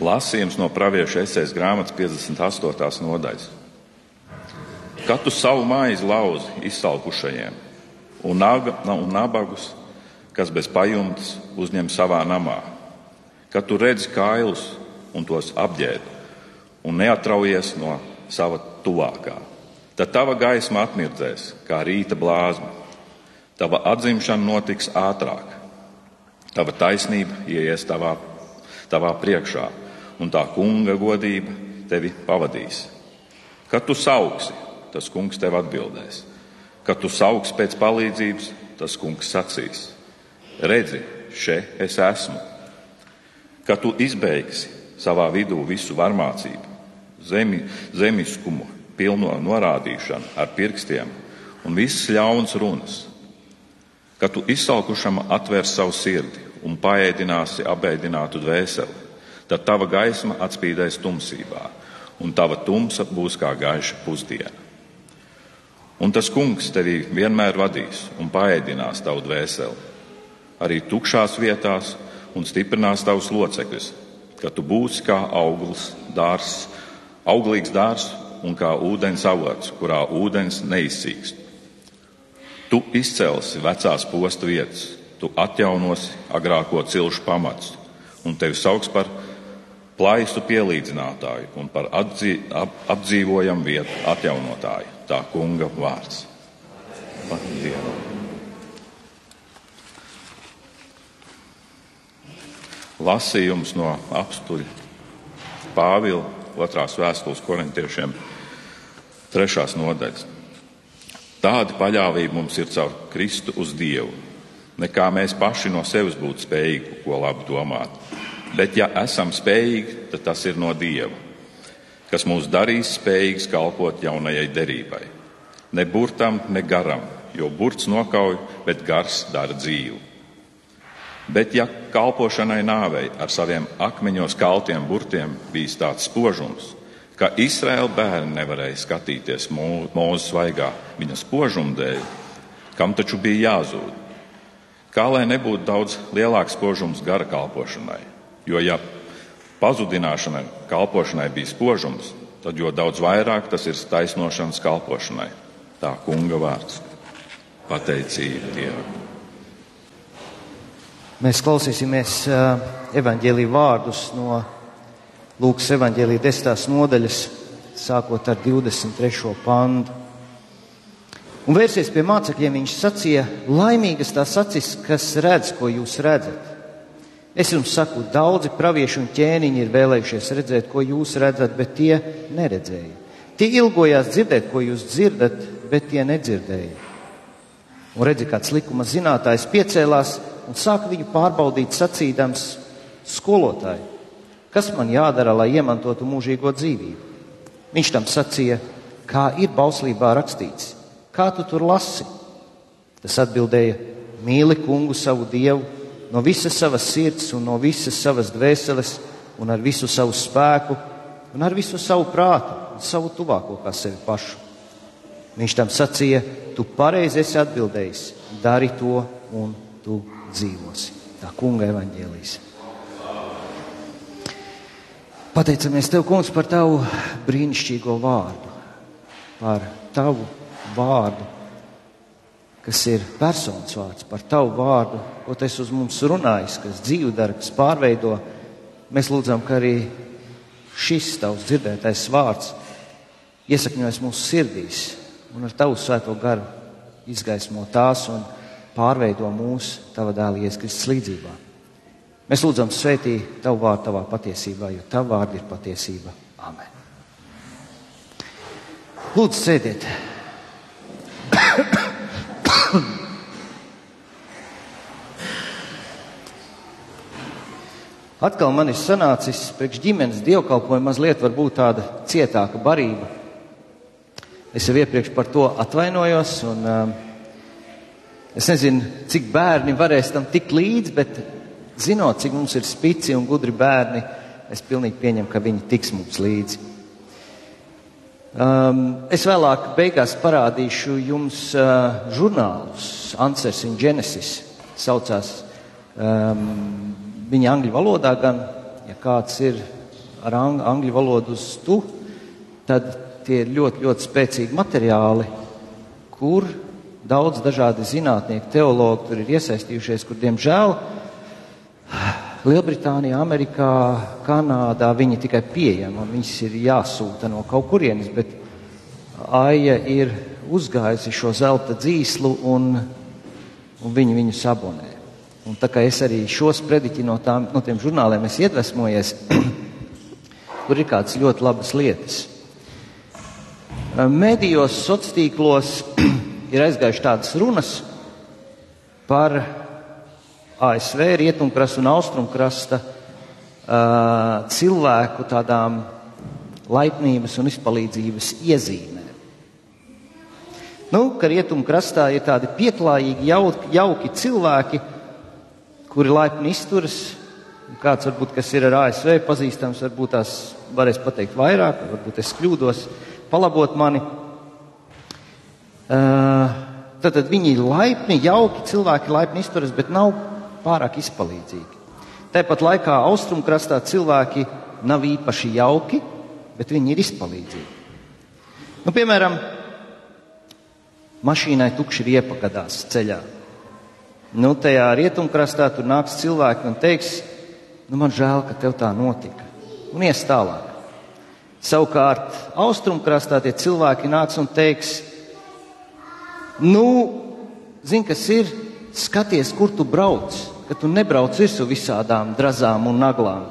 Lasījums no pravieša esejas grāmatas 58. nodaļas. Kad tu savu maizi lauzi izsalkušajiem un, naga, un nabagus, kas bez pajumtes uzņem savā namā, kad tu redzi kailus un tos apģērbi un neatraujies no sava tuvākā, tad tava gaisma atmirdzēs kā rīta blāzma, tava atzimšana notiks ātrāk, tava taisnība ieies tavā, tavā priekšā un tā kunga godība tevi pavadīs. Kad tu sauksi, tas kungs tev atbildēs. Kad tu sauks pēc palīdzības, tas kungs sacīs: Redzi, šeit es esmu. Kad tu izbeigsi savā vidū visu varmācību, zemi, zemiskumu, pilno norādīšanu ar pirkstiem un visas ļaunas runas, kad tu izsalkušam atvērs savu sirdi un paēdināsi apēdinātu dvēseli, tad tava gaisma atspīdēs tumsībā, un tava tumsa būs kā gaiša pusdiena. Un tas kungs tevi vienmēr vadīs un paēdinās tavu dvēseli, arī tukšās vietās, un stiprinās tavus locekļus, ka tu būsi kā auglis, dārs, auglīgs dārs un kā ūdens avots, kurā ūdens neizsīkst. Tu izcelsi vecās postu vietas, tu atjaunosi agrāko cilšu pamatus, un tevi sauc par plaisu pielīdzinātāju un par atdzīv, ap, apdzīvojamu vietu atjaunotāju. Tā kunga vārds. Dievam. Lasījums no apstuļa Pāvila otrās vēstules korintiešiem trešās nodaļas. Tāda paļāvība mums ir caur Kristu uz Dievu, nekā mēs paši no sevis būtu spējīgi ko labu domāt Bet, ja esam spējīgi, tad tas ir no Dieva, kas mūs darīs spējīgus kalpot jaunajai derībai. Ne burtam, ne garam, jo burts nokauj, bet gars dara dzīvu. Bet, ja kalpošanai nāvei ar saviem akmeņos kaltiem burtiem bija tāds spožums, ka Izraēla bērni nevarēja skatīties mūzu svaigā viņa spožuma dēļ, kam taču bija jāzūd? Kā lai nebūtu daudz lielāks spožums gara kalpošanai? Jo, ja pazudināšanai, kalpošanai bija spožums, tad jo daudz vairāk tas ir taisnošanas kalpošanai. Tā kunga vārds - pateicība Dievam. Mēs klausīsimies uh, evaņģēlīju vārdus no Lūkas evaņģēlīja desmitās nodaļas, sākot ar 23. pantu. Un vērsies pie mācekļiem, viņš sacīja, laimīgas tās acis, kas redz, ko jūs redzat. Es jums saku, daudzi pravieši un ķēniņi ir vēlējušies redzēt, ko jūs redzat, bet tie neredzēja. Tie ilgojās dzirdēt, ko jūs dzirdat, bet tie nedzirdēja. Un redzi, kāds likuma zinātājs piecēlās un sāka viņu pārbaudīt, sacīdams: Skolotāji, kas man jādara, lai iemantotu mūžīgo dzīvību? Viņš tam sacīja, kā ir bauslībā rakstīts, kā tu tur lasi. Tas atbildēja: Mīli kungu savu dievu no visas savas sirds un no visas savas dvēseles un ar visu savu spēku un ar visu savu prātu un savu tuvāko kā sevi pašu. Viņš tam sacīja, tu pareizi esi atbildējis, dari to un tu dzīvosi. Tā kunga evaņģēlīs. Pateicamies Tev, Kungs, par Tavu brīnišķīgo vārdu, par Tavu vārdu, kas ir personas vārds, par tavu vārdu, ko tas uz mums runājis, kas dzīvu dara, kas pārveido. Mēs lūdzam, ka arī šis tavs dzirdētais vārds iesakņojas mūsu sirdīs un ar tavu svēto garu izgaismo tās un pārveido mūsu tava dēla ieskristas līdzībā. Mēs lūdzam, svētī tavu vārdu tavā patiesībā, jo tava vārda ir patiesība. Amen. Lūdzu, sēdiet! Atkal man ir sanācis priekš ģimenes dievkalpojuma mazliet varbūt tāda cietāka barība. Es jau iepriekš par to atvainojos, un um, es nezinu, cik bērni varēs tam tikt līdzi, bet zinot, cik mums ir spici un gudri bērni, es pilnīgi pieņemu, ka viņi tiks mums līdzi. Um, es vēlāk beigās parādīšu jums uh, žurnālus, Answers in Genesis saucās. Um, viņa angļu valodā gan, ja kāds ir ar ang angļu valodu uz tu, tad tie ir ļoti, ļoti spēcīgi materiāli, kur daudz dažādi zinātnieki, teologi tur ir iesaistījušies, kur diemžēl Lielbritānijā, Amerikā, Kanādā viņi tikai pieejami, viņas ir jāsūta no kaut kurienes, bet Aija ir uzgājusi šo zelta dzīslu un, un viņi viņu sabonē. Un tā kā es arī šos prediķi no, tām, no tiem žurnāliem esmu iedvesmojies, tur ir kādas ļoti labas lietas. Medijos, sociālos tīklos ir aizgājušas tādas runas par ASV rietumkrasta un austrumkrasta uh, cilvēku tādām laipnības un izpalīdzības iezīmēm. Nu, ka rietumkrastā ir tādi pieklājīgi, jauki, jauki cilvēki, kuri laipni izturas. Kāds varbūt, kas ir ar ASV pazīstams, varbūt tās varēs pateikt vairāk, varbūt es kļūdos, palabot mani. Uh, tad, tad viņi ir laipni, jauki cilvēki, laipni izturas, bet nav pārāk izpalīdzīgi. Tāpat laikā austrumkrastā cilvēki nav īpaši jauki, bet viņi ir izpalīdzīgi. Nu, piemēram, mašīnai tukši riepa gadās ceļā. Nu, tajā rietumkrastā tur nāks cilvēki un teiks, nu, man žēl, ka tev tā notika. Un ies tālāk. Savukārt, austrumkrastā tie cilvēki nāks un teiks, nu, zini, kas ir, skaties, kur tu brauc, ka tu nebrauc virsū visādām drazām un naglām.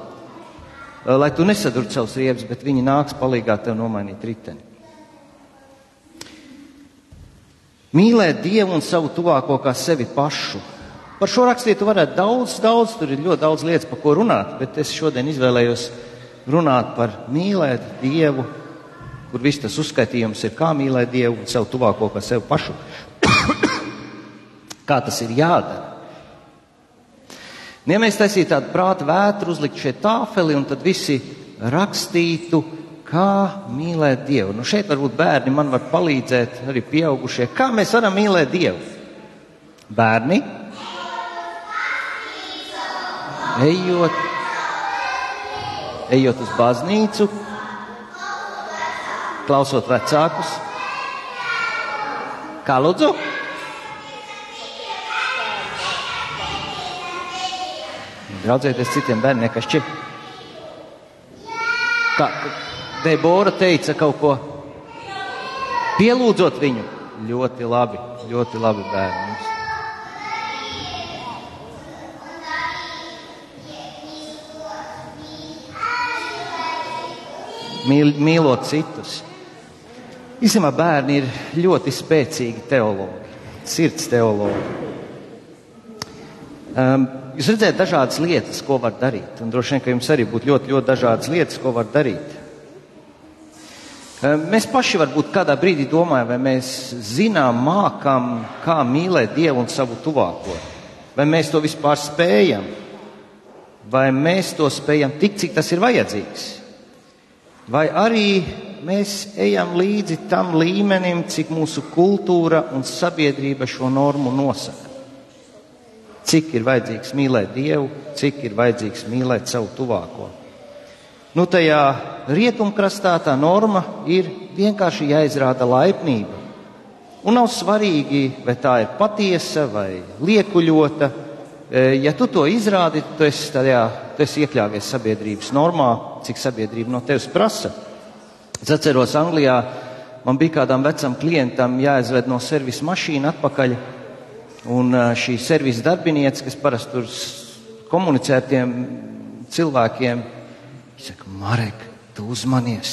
Lai tu nesadurtu savus riebus, bet viņi nāks palīgā tev nomainīt riteni. Mīlēt Dievu un savu tuvāko kā sevi pašu. Par šo rakstītu varētu daudz, daudz, tur ir ļoti daudz lietas, par ko runāt, bet es šodien izvēlējos runāt par mīlēt Dievu, kur viss tas uzskaitījums ir, kā mīlēt Dievu un savu tuvāko kā sevi pašu. kā tas ir jādara. Ja mēs taisītu tādu prātu vētru, uzlikt šeit tāfeli un tad visi rakstītu, Kā mīlēt Dievu? Nu, šeit varbūt bērni man var palīdzēt, arī pieaugušie. Kā mēs varam mīlēt Dievu? Bērni, ejot, ejot uz baznīcu, klausot vecākus. Kā lūdzu? Draudzēties citiem bērniem, kas šķiet. Kā, Debora teica kaut ko. Pielūdzot viņu. Ļoti labi, ļoti labi bērni. Mīl, mīlot citus. Īstenībā bērni ir ļoti spēcīgi teologi, sirds teologi. Um, jūs redzat dažādas lietas, ko var darīt, un droši vien, ka jums arī būtu ļoti, ļoti dažādas lietas, ko var darīt. Mēs paši varbūt kādā brīdī domājam, vai mēs zinām, mākam, kā mīlēt Dievu un savu tuvāko. Vai mēs to vispār spējam? Vai mēs to spējam tik, cik tas ir vajadzīgs? Vai arī mēs ejam līdzi tam līmenim, cik mūsu kultūra un sabiedrība šo normu nosaka? Cik ir vajadzīgs mīlēt Dievu, cik ir vajadzīgs mīlēt savu tuvāko? Nu, tajā rietumkrastā tā norma ir vienkārši jāizrāda laipnība. Un nav svarīgi, vai tā ir patiesa vai liekuļota. E, ja tu to izrādi, tu esi, tajā, tu esi iekļāvies sabiedrības normā, cik sabiedrība no tevis prasa. Es atceros, Anglijā man bija kādam vecam klientam jāizved no servisa mašīna atpakaļ. Un šī servisa darbiniece, kas parasti tur komunicē ar tiem cilvēkiem, saka, Marek, tu uzmanies.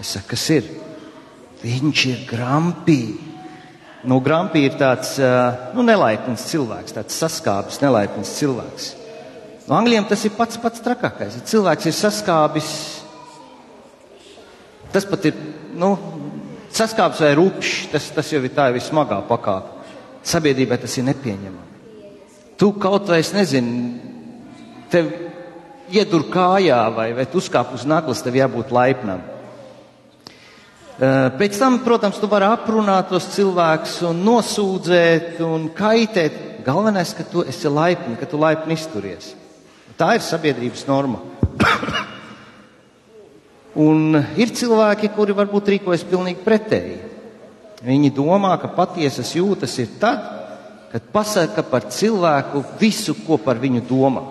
Es saku, kas ir? Viņš ir grampī. Nu, grampī ir tāds nu, nelaipns cilvēks, tāds saskābis, nelaipns cilvēks. No angļiem tas ir pats pats trakākais. Ja cilvēks ir saskābis, tas pat ir nu, saskābis vai rupšs, tas, tas jau ir tā vismagā pakāpe. Sabiedrībai tas ir nepieņemami. Tu kaut vai es nezinu, tev iedur kājā vai, vai uzkāp uz naglas, tev jābūt laipnam. Pēc tam, protams, tu vari aprunāt tos cilvēkus un nosūdzēt un kaitēt. Galvenais, ka tu esi laipni, ka tu laipni izturies. Tā ir sabiedrības norma. Un ir cilvēki, kuri varbūt rīkojas pilnīgi pretēji. Viņi domā, ka patiesas jūtas ir tad, kad pasaka par cilvēku visu, ko par viņu domā.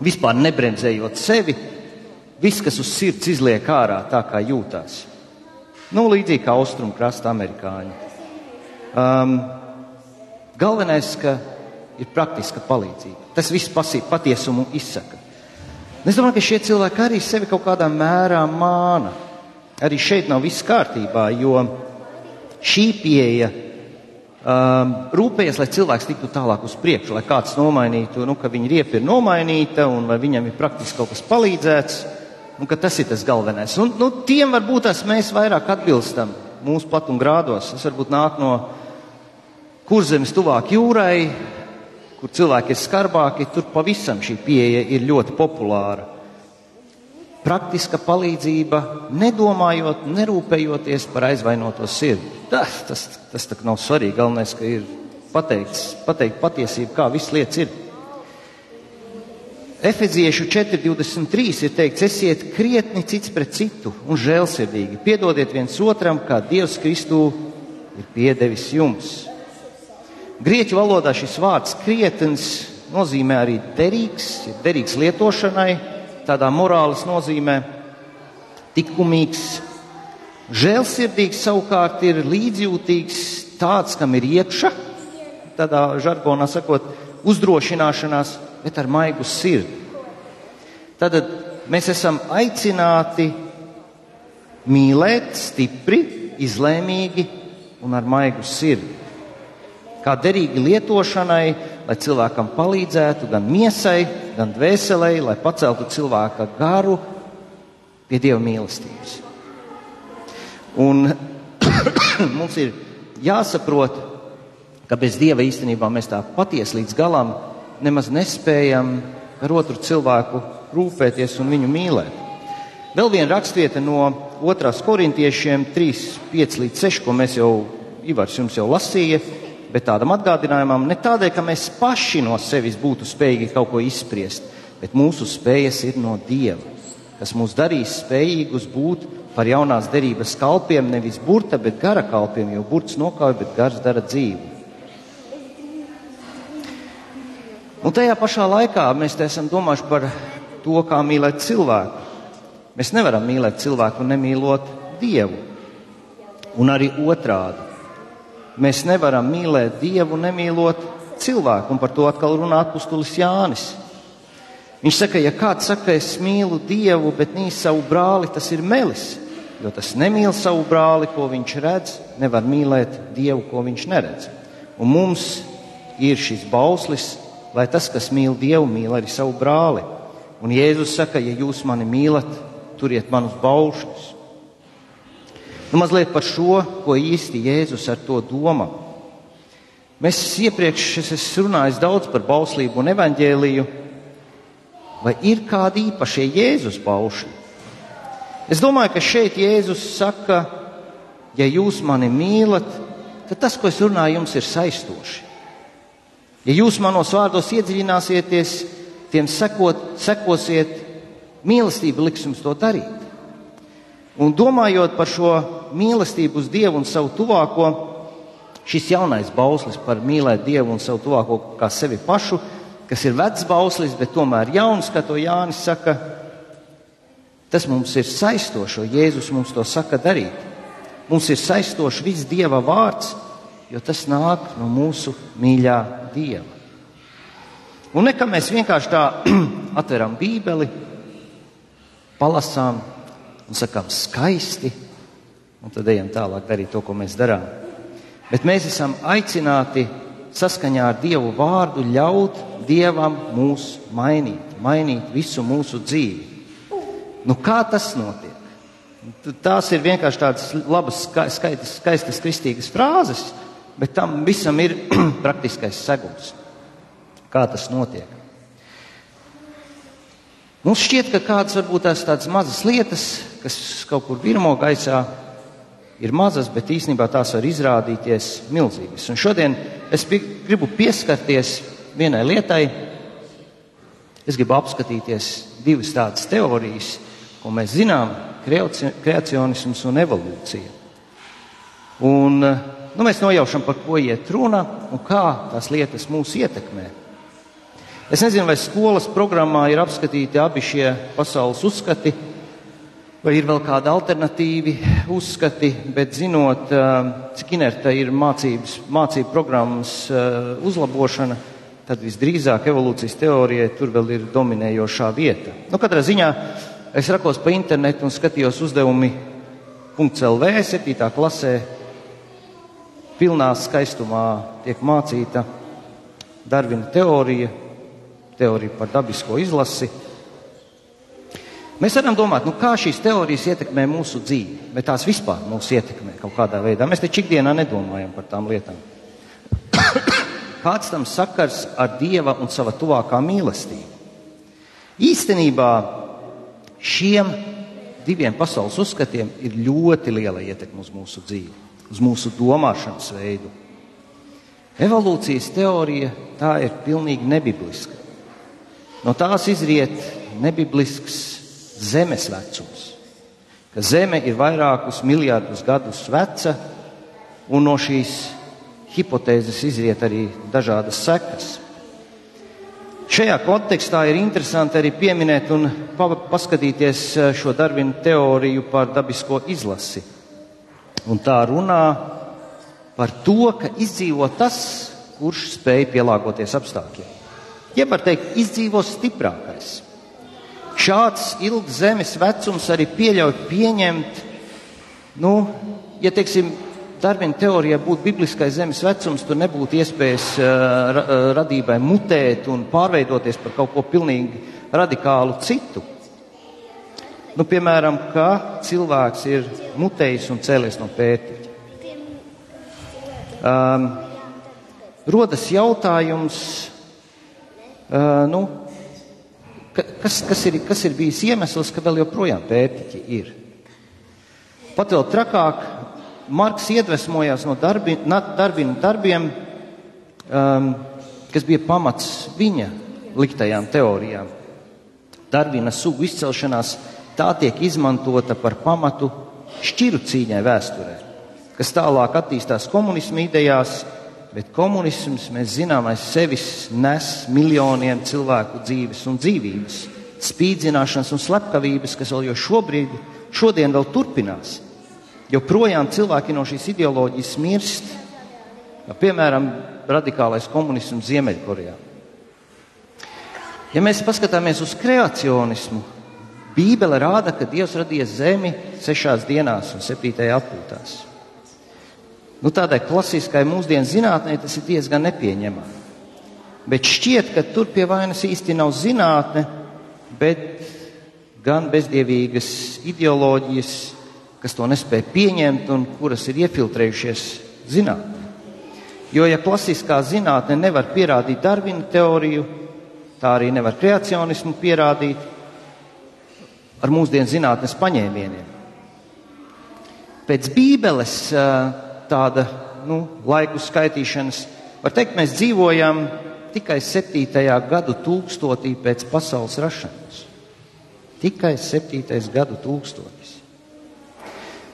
Vispār nebremzējot sevi, viss, kas uz sirds izliek ārā, tā kā jūtās. Nu, līdzīgi kā austrumu krasta amerikāņi. Um, galvenais, ka ir praktiska palīdzība. Tas viss pasī, patiesumu izsaka. Es domāju, ka šie cilvēki arī sevi kaut kādā mērā māna. Arī šeit nav viss kārtībā, jo šī pieeja um, rūpējas, lai cilvēks tiktu tālāk uz priekšu, lai kāds nomainītu, nu, ka viņa riepa ir nomainīta un vai viņam ir praktiski kaut kas palīdzēts, un ka tas ir tas galvenais. Un, nu, tiem varbūt tas mēs vairāk atbilstam mūsu platuma grādos. Tas varbūt nāk no kurzemes tuvāk jūrai, kur cilvēki ir skarbāki, tur pavisam šī pieeja ir ļoti populāra. Praktiska palīdzība, nedomājot, nerūpējoties par aizvainoto sirdi. Tas, tas, tas tā nav svarīgi. Galvenais, ka ir pateikts, pateikt patiesību, kā viss lietas ir. Efeziešu 4.23 ir teikts, esiet krietni cits pret citu un žēlsirdīgi. Piedodiet viens otram, kā Dievs Kristū ir piedevis jums. Grieķu valodā šis vārds krietns nozīmē arī derīgs, derīgs lietošanai, tādā morāles nozīmē, likumīgs. Žēlsirdīgs savukārt ir līdzjūtīgs, tāds, kam ir iekša, tādā žargonā sakot, uzdrošināšanās, bet ar maigu sirdi. Tad mēs esam aicināti mīlēt stipri, izlēmīgi un ar maigu sirdi kā derīgi lietošanai, lai cilvēkam palīdzētu gan miesai, gan dvēselē, lai paceltu cilvēka garu pie dieva mīlestības. Un mums ir jāsaprot, ka bez dieva īstenībā mēs tā patiesi līdz galam nemaz nespējam ar otru cilvēku rūpēties un viņu mīlēt. Vēl viena rakstvieta no 2. korintiešiem 3, 5 līdz 6, ko mēs jau, Ivars jums jau lasīja, bet tādam atgādinājumam ne tādēļ, ka mēs paši no sevis būtu spējīgi kaut ko izspriest, bet mūsu spējas ir no Dieva, kas mūs darīs spējīgus būt par jaunās derības kalpiem, nevis burta, bet gara kalpiem, jo burts nokauj, bet gars dara dzīvi. Un tajā pašā laikā mēs te esam domājuši par to, kā mīlēt cilvēku. Mēs nevaram mīlēt cilvēku nemīlot Dievu. Un arī otrādi. Mēs nevaram mīlēt Dievu, nemīlot cilvēku, un par to atkal runā apustulis Jānis. Viņš saka, ja kāds saka, es mīlu Dievu, bet nīc savu brāli, tas ir melis. Jo tas nemīl savu brāli, ko viņš redz, nevar mīlēt Dievu, ko viņš neredz. Un mums ir šis bauslis, lai tas, kas mīl Dievu, mīl arī savu brāli. Un Jēzus saka, ja jūs mani mīlat, turiet manus baušļus. Nu, mazliet par šo, ko īsti Jēzus ar to domā. Mēs iepriekš esam runājuši daudz par bauslību un evaņģēliju. Vai ir kādi īpašie Jēzus pauši? Es domāju, ka šeit Jēzus saka, ja jūs mani mīlat, tad tas, ko es runāju, jums ir saistoši. Ja jūs manos vārdos iedziļināsieties, tiem sekot, sekosiet, mīlestība liks jums to darīt. Un domājot par šo mīlestību uz Dievu un savu tuvāko, šis jaunais bauslis par mīlēt Dievu un savu tuvāko kā sevi pašu, kas ir vecs bauslis, bet tomēr jauns, kā to Jānis saka, tas mums ir saistošo. Jēzus mums to saka darīt. Mums ir saistošs viss Dieva vārds, jo tas nāk no mūsu mīļā Dieva. Un nekā mēs vienkārši tā atveram Bībeli, palasām, un sakām skaisti, un tad ejam tālāk darīt to, ko mēs darām. Bet mēs esam aicināti saskaņā ar Dievu vārdu ļaut Dievam mūs mainīt, mainīt visu mūsu dzīvi. Nu, kā tas notiek? Tās ir vienkārši tādas labas, skaistas, skaistas kristīgas frāzes, bet tam visam ir praktiskais segums. Kā tas notiek? Mums šķiet, ka kādas varbūt tās tādas mazas lietas, kas kaut kur virmo gaisā, ir mazas, bet īstenībā tās var izrādīties milzīgas. Un šodien es gribu pieskarties vienai lietai. Es gribu apskatīties divas tādas teorijas, ko mēs zinām, kreacionisms un evolūcija. Un, nu, mēs nojaušam, par ko iet runa un kā tās lietas mūs ietekmē. Es nezinu, vai skolas programmā ir apskatīti abi šie pasaules uzskati, vai ir vēl kādi alternatīvi uzskati, bet zinot, cik inerta ir mācības, mācību programmas uzlabošana, tad visdrīzāk evolūcijas teorijai tur vēl ir dominējošā vieta. Nu, katrā ziņā es rakos pa internetu un skatījos uzdevumi .lv 7. klasē pilnā skaistumā tiek mācīta Darvina teorija, teorija par dabisko izlasi. Mēs varam domāt, nu, kā šīs teorijas ietekmē mūsu dzīvi, vai tās vispār mūs ietekmē kaut kādā veidā. Mēs taču ikdienā nedomājam par tām lietām. Kāds tam sakars ar dieva un sava tuvākā mīlestību? Īstenībā šiem diviem pasaules uzskatiem ir ļoti liela ietekme uz mūsu dzīvi uz mūsu domāšanas veidu. Evolūcijas teorija tā ir pilnīgi nebibliska. No tās izriet nebiblisks zemes vecums, ka Zeme ir vairākus miljardus gadus veca, un no šīs hipotēzes izriet arī dažādas sekas. Šajā kontekstā ir interesanti arī pieminēt un paskatīties šo Darvina teoriju par dabisko izlasi. Un tā runā par to, ka izdzīvo tas, kurš spēj pielāgoties apstākļiem. Jeb var teikt, izdzīvo stiprākais. Šāds ilgs zemes vecums arī pieļauj pieņemt, nu, ja teiksim, Darvina teorijā būtu bibliskais zemes vecums, tur nebūtu iespējas uh, radībai mutēt un pārveidoties par kaut ko pilnīgi radikālu citu. Nu, piemēram, ka cilvēks ir mutējis un cēlies no pētiķa. Um, rodas jautājums, uh, nu, kas, kas, ir, kas ir bijis iemesls, ka vēl joprojām pētiķi ir. Pat vēl trakāk, Marks iedvesmojās no darbi, darbina darbiem, um, kas bija pamats viņa liktajām teorijām. Darvina sugu izcelšanās tā tiek izmantota par pamatu šķiru cīņai vēsturē, kas tālāk attīstās komunismu idejās, bet komunisms, mēs zinām, aiz sevis nes miljoniem cilvēku dzīves un dzīvības, spīdzināšanas un slepkavības, kas vēl jau šobrīd, šodien vēl turpinās. Joprojām cilvēki no šīs ideoloģijas mirst, piemēram radikālais komunisms Ziemeļkorejā. Ja mēs paskatāmies uz kreacionismu, Bībele rāda, ka Dievs radīja zemi sešās dienās un septītajā atpūtās. Nu, tādai klasiskai mūsdienu zinātnē tas ir diezgan nepieņemami. Bet šķiet, ka tur pie vainas īsti nav zinātne, bet gan bezdievīgas ideoloģijas, kas to nespēja pieņemt un kuras ir iefiltrējušies zinātnē. Jo, ja klasiskā zinātne nevar pierādīt Darvina teoriju, tā arī nevar kreacionismu pierādīt, ar mūsdienu zinātnes paņēmieniem. Pēc Bībeles tāda nu, laiku skaitīšanas var teikt, mēs dzīvojam tikai 7. gadu tūkstotī pēc pasaules rašanas. Tikai 7. gadu tūkstotis.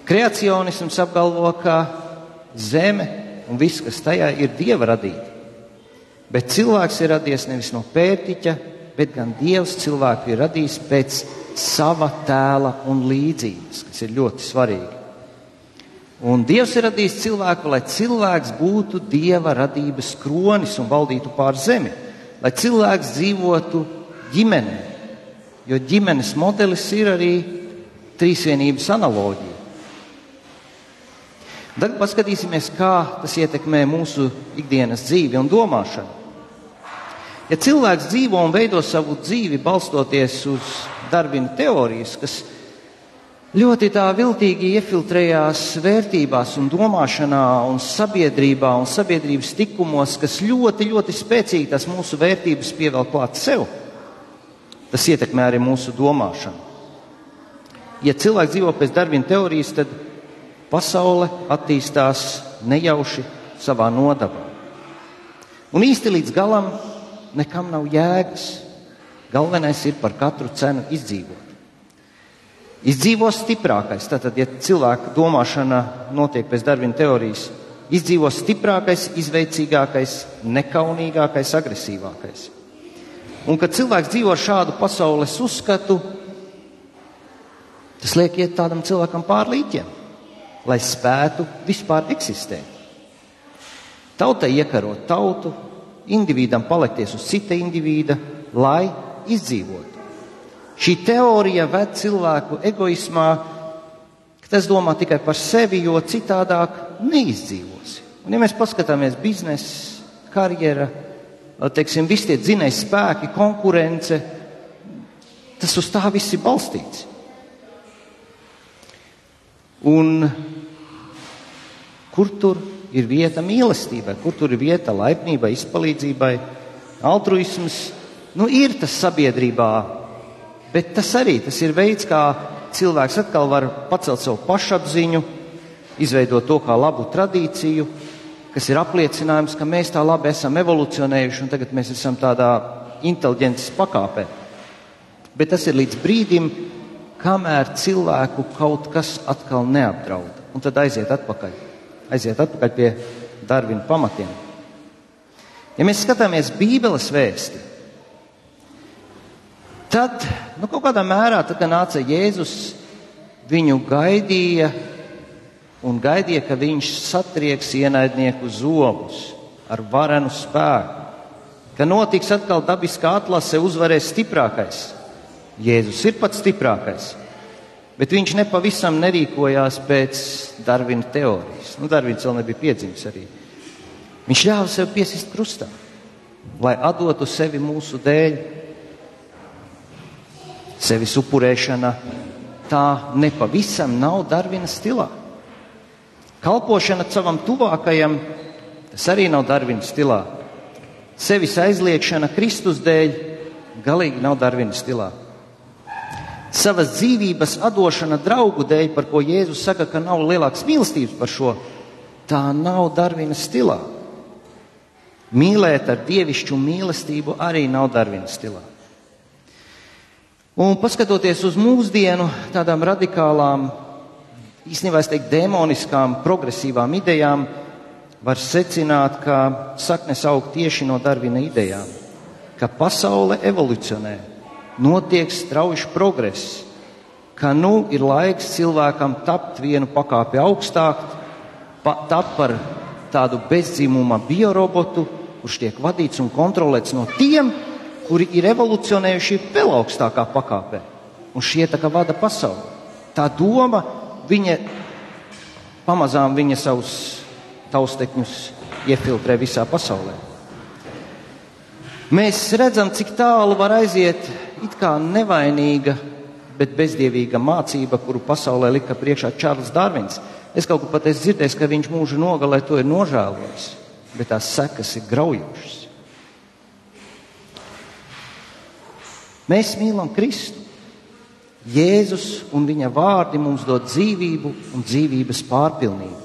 Kreacionisms apgalvo, ka zeme un viss, kas tajā ir, dieva radīta. Bet cilvēks ir radies nevis no pētiķa, bet gan dievs cilvēku ir radījis pēc sava tēla un līdzības, kas ir ļoti svarīgi. Un Dievs ir radījis cilvēku, lai cilvēks būtu Dieva radības kronis un valdītu pār zemi, lai cilvēks dzīvotu ģimenē, jo ģimenes modelis ir arī trīsvienības analoģija. Tagad paskatīsimies, kā tas ietekmē mūsu ikdienas dzīvi un domāšanu. Ja cilvēks dzīvo un veido savu dzīvi balstoties uz Darvina teorijas, kas ļoti tā viltīgi iefiltrējās vērtībās un domāšanā un sabiedrībā un sabiedrības tikumos, kas ļoti, ļoti spēcīgi tās mūsu vērtības pievēl klāt sev. Tas ietekmē arī mūsu domāšanu. Ja cilvēks dzīvo pēc Darvina teorijas, tad pasaule attīstās nejauši savā nodabā. Un īsti līdz galam nekam nav jēgas. Galvenais ir par katru cenu izdzīvot. Izdzīvo stiprākais. Tātad, ja cilvēka domāšana notiek pēc Darvina teorijas, izdzīvo stiprākais, izveicīgākais, nekaunīgākais, agresīvākais. Un, kad cilvēks dzīvo ar šādu pasaules uzskatu, tas liek iet tādam cilvēkam pār līķiem, lai spētu vispār eksistēt. Tautai iekarot tautu, individam palikties uz cita individa, lai izdzīvotu. Šī teorija ved cilvēku egoismā, ka tas domā tikai par sevi, jo citādāk neizdzīvosi. Un, ja mēs paskatāmies biznesa, karjera, teiksim, visi tie dzinēji spēki, konkurence, tas uz tā viss ir balstīts. Un kur tur ir vieta mīlestībai, kur tur ir vieta laipnībai, izpalīdzībai, altruisms. Nu, ir tas sabiedrībā, bet tas arī tas ir veids, kā cilvēks atkal var pacelt savu pašapziņu, izveidot to kā labu tradīciju, kas ir apliecinājums, ka mēs tā labi esam evolucionējuši un tagad mēs esam tādā inteliģences pakāpē. Bet tas ir līdz brīdim, kamēr cilvēku kaut kas atkal neapdraud, un tad aiziet atpakaļ aiziet atpakaļ pie Darvina pamatiem. Ja mēs skatāmies Bībeles vēsti, tad nu, kaut kādā mērā, tad, kad nāca Jēzus, viņu gaidīja un gaidīja, ka viņš satrieks ienaidnieku zobus ar varenu spēku, ka notiks atkal dabiskā atlase, uzvarēs stiprākais. Jēzus ir pats stiprākais. Bet viņš nepavisam nerīkojās pēc Darvina teorijas. Nu, Darvins vēl nebija piedzimis arī. Viņš ļāva sev piesist krustā, lai atdotu sevi mūsu dēļ. Sevis upurēšana tā nepavisam nav Darvina stilā. Kalpošana savam tuvākajam, tas arī nav Darvina stilā. Sevis aizliekšana Kristus dēļ galīgi nav Darvina stilā savas dzīvības atdošana draugu dēļ, par ko Jēzus saka, ka nav lielākas mīlestības par šo, tā nav Darvina stilā. Mīlēt ar dievišķu mīlestību arī nav Darvina stilā. Un paskatoties uz mūsdienu tādām radikālām, īstenībā es teiktu, demoniskām, progresīvām idejām, var secināt, ka saknes aug tieši no Darvina idejām, ka pasaule evolucionē notiek strauji progress, ka nu ir laiks cilvēkam tapt vienu pakāpi augstāk, pa, tapt par tādu bezdzimuma biorobotu, kurš tiek vadīts un kontrolēts no tiem, kuri ir evolucionējuši vēl augstākā pakāpē. Un šie tā kā vada pasauli. Tā doma, viņa pamazām viņa savus taustekņus iefiltrē visā pasaulē. Mēs redzam, cik tālu var aiziet it kā nevainīga, bet bezdievīga mācība, kuru pasaulē lika priekšā Čārlis Darvins. Es kaut kur pat esmu dzirdējis, ka viņš mūža nogalē to ir nožēlojis, bet tās sekas ir graujošas. Mēs mīlam Kristu. Jēzus un viņa vārdi mums dod dzīvību un dzīvības pārpilnību.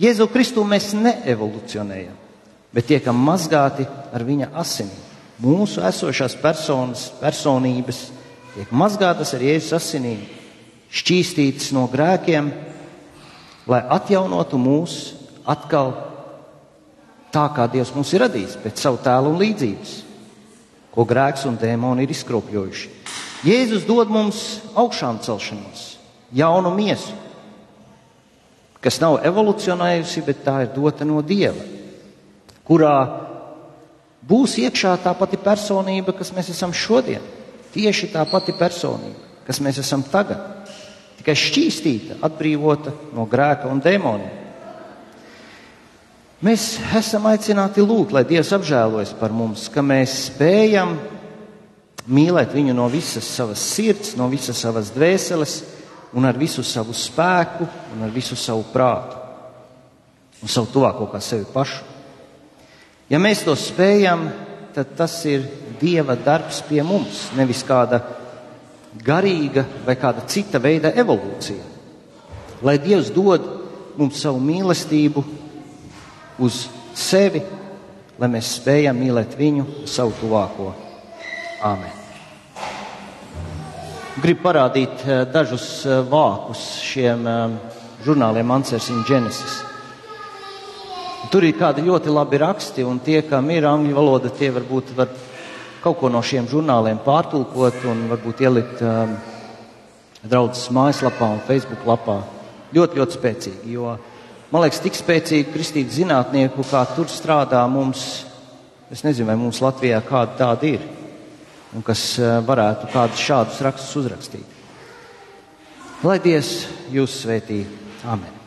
Jēzu Kristu mēs neevolucionējam, bet tiekam mazgāti ar viņa asinīm mūsu esošās personas, personības tiek mazgātas ar Jēzus asinīm, šķīstītas no grēkiem, lai atjaunotu mūs atkal tā, kā Dievs mūs ir radījis, pēc savu tēlu un līdzības, ko grēks un dēmoni ir izkropļojuši. Jēzus dod mums augšām celšanos, jaunu miesu, kas nav evolucionējusi, bet tā ir dota no Dieva, kurā būs iekšā tā pati personība, kas mēs esam šodien. Tieši tā pati personība, kas mēs esam tagad. Tikai šķīstīta, atbrīvota no grēka un demoniem. Mēs esam aicināti lūgt, lai Dievs apžēlojas par mums, ka mēs spējam mīlēt viņu no visas savas sirds, no visas savas dvēseles un ar visu savu spēku un ar visu savu prātu un savu tuvāko kā sevi pašu. Ja mēs to spējam, tad tas ir Dieva darbs pie mums, nevis kāda garīga vai kāda cita veida evolūcija. Lai Dievs dod mums savu mīlestību uz sevi, lai mēs spējam mīlēt viņu, savu tuvāko. Āmen! Gribu parādīt eh, dažus eh, vākus šiem eh, žurnāliem Answers in Genesis. Tur ir kādi ļoti labi raksti, un tie, kam ir angļu valoda, tie varbūt var kaut ko no šiem žurnāliem pārtulkot un varbūt ielikt um, draudzes mājaslapā un Facebook lapā. Ļoti, ļoti spēcīgi, jo man liekas, tik spēcīgi kristīgi zinātnieku, kā tur strādā mums, es nezinu, vai mums Latvijā kāda tāda ir, un kas uh, varētu kādus šādus rakstus uzrakstīt. Lai Dievs jūs svētī! Amen!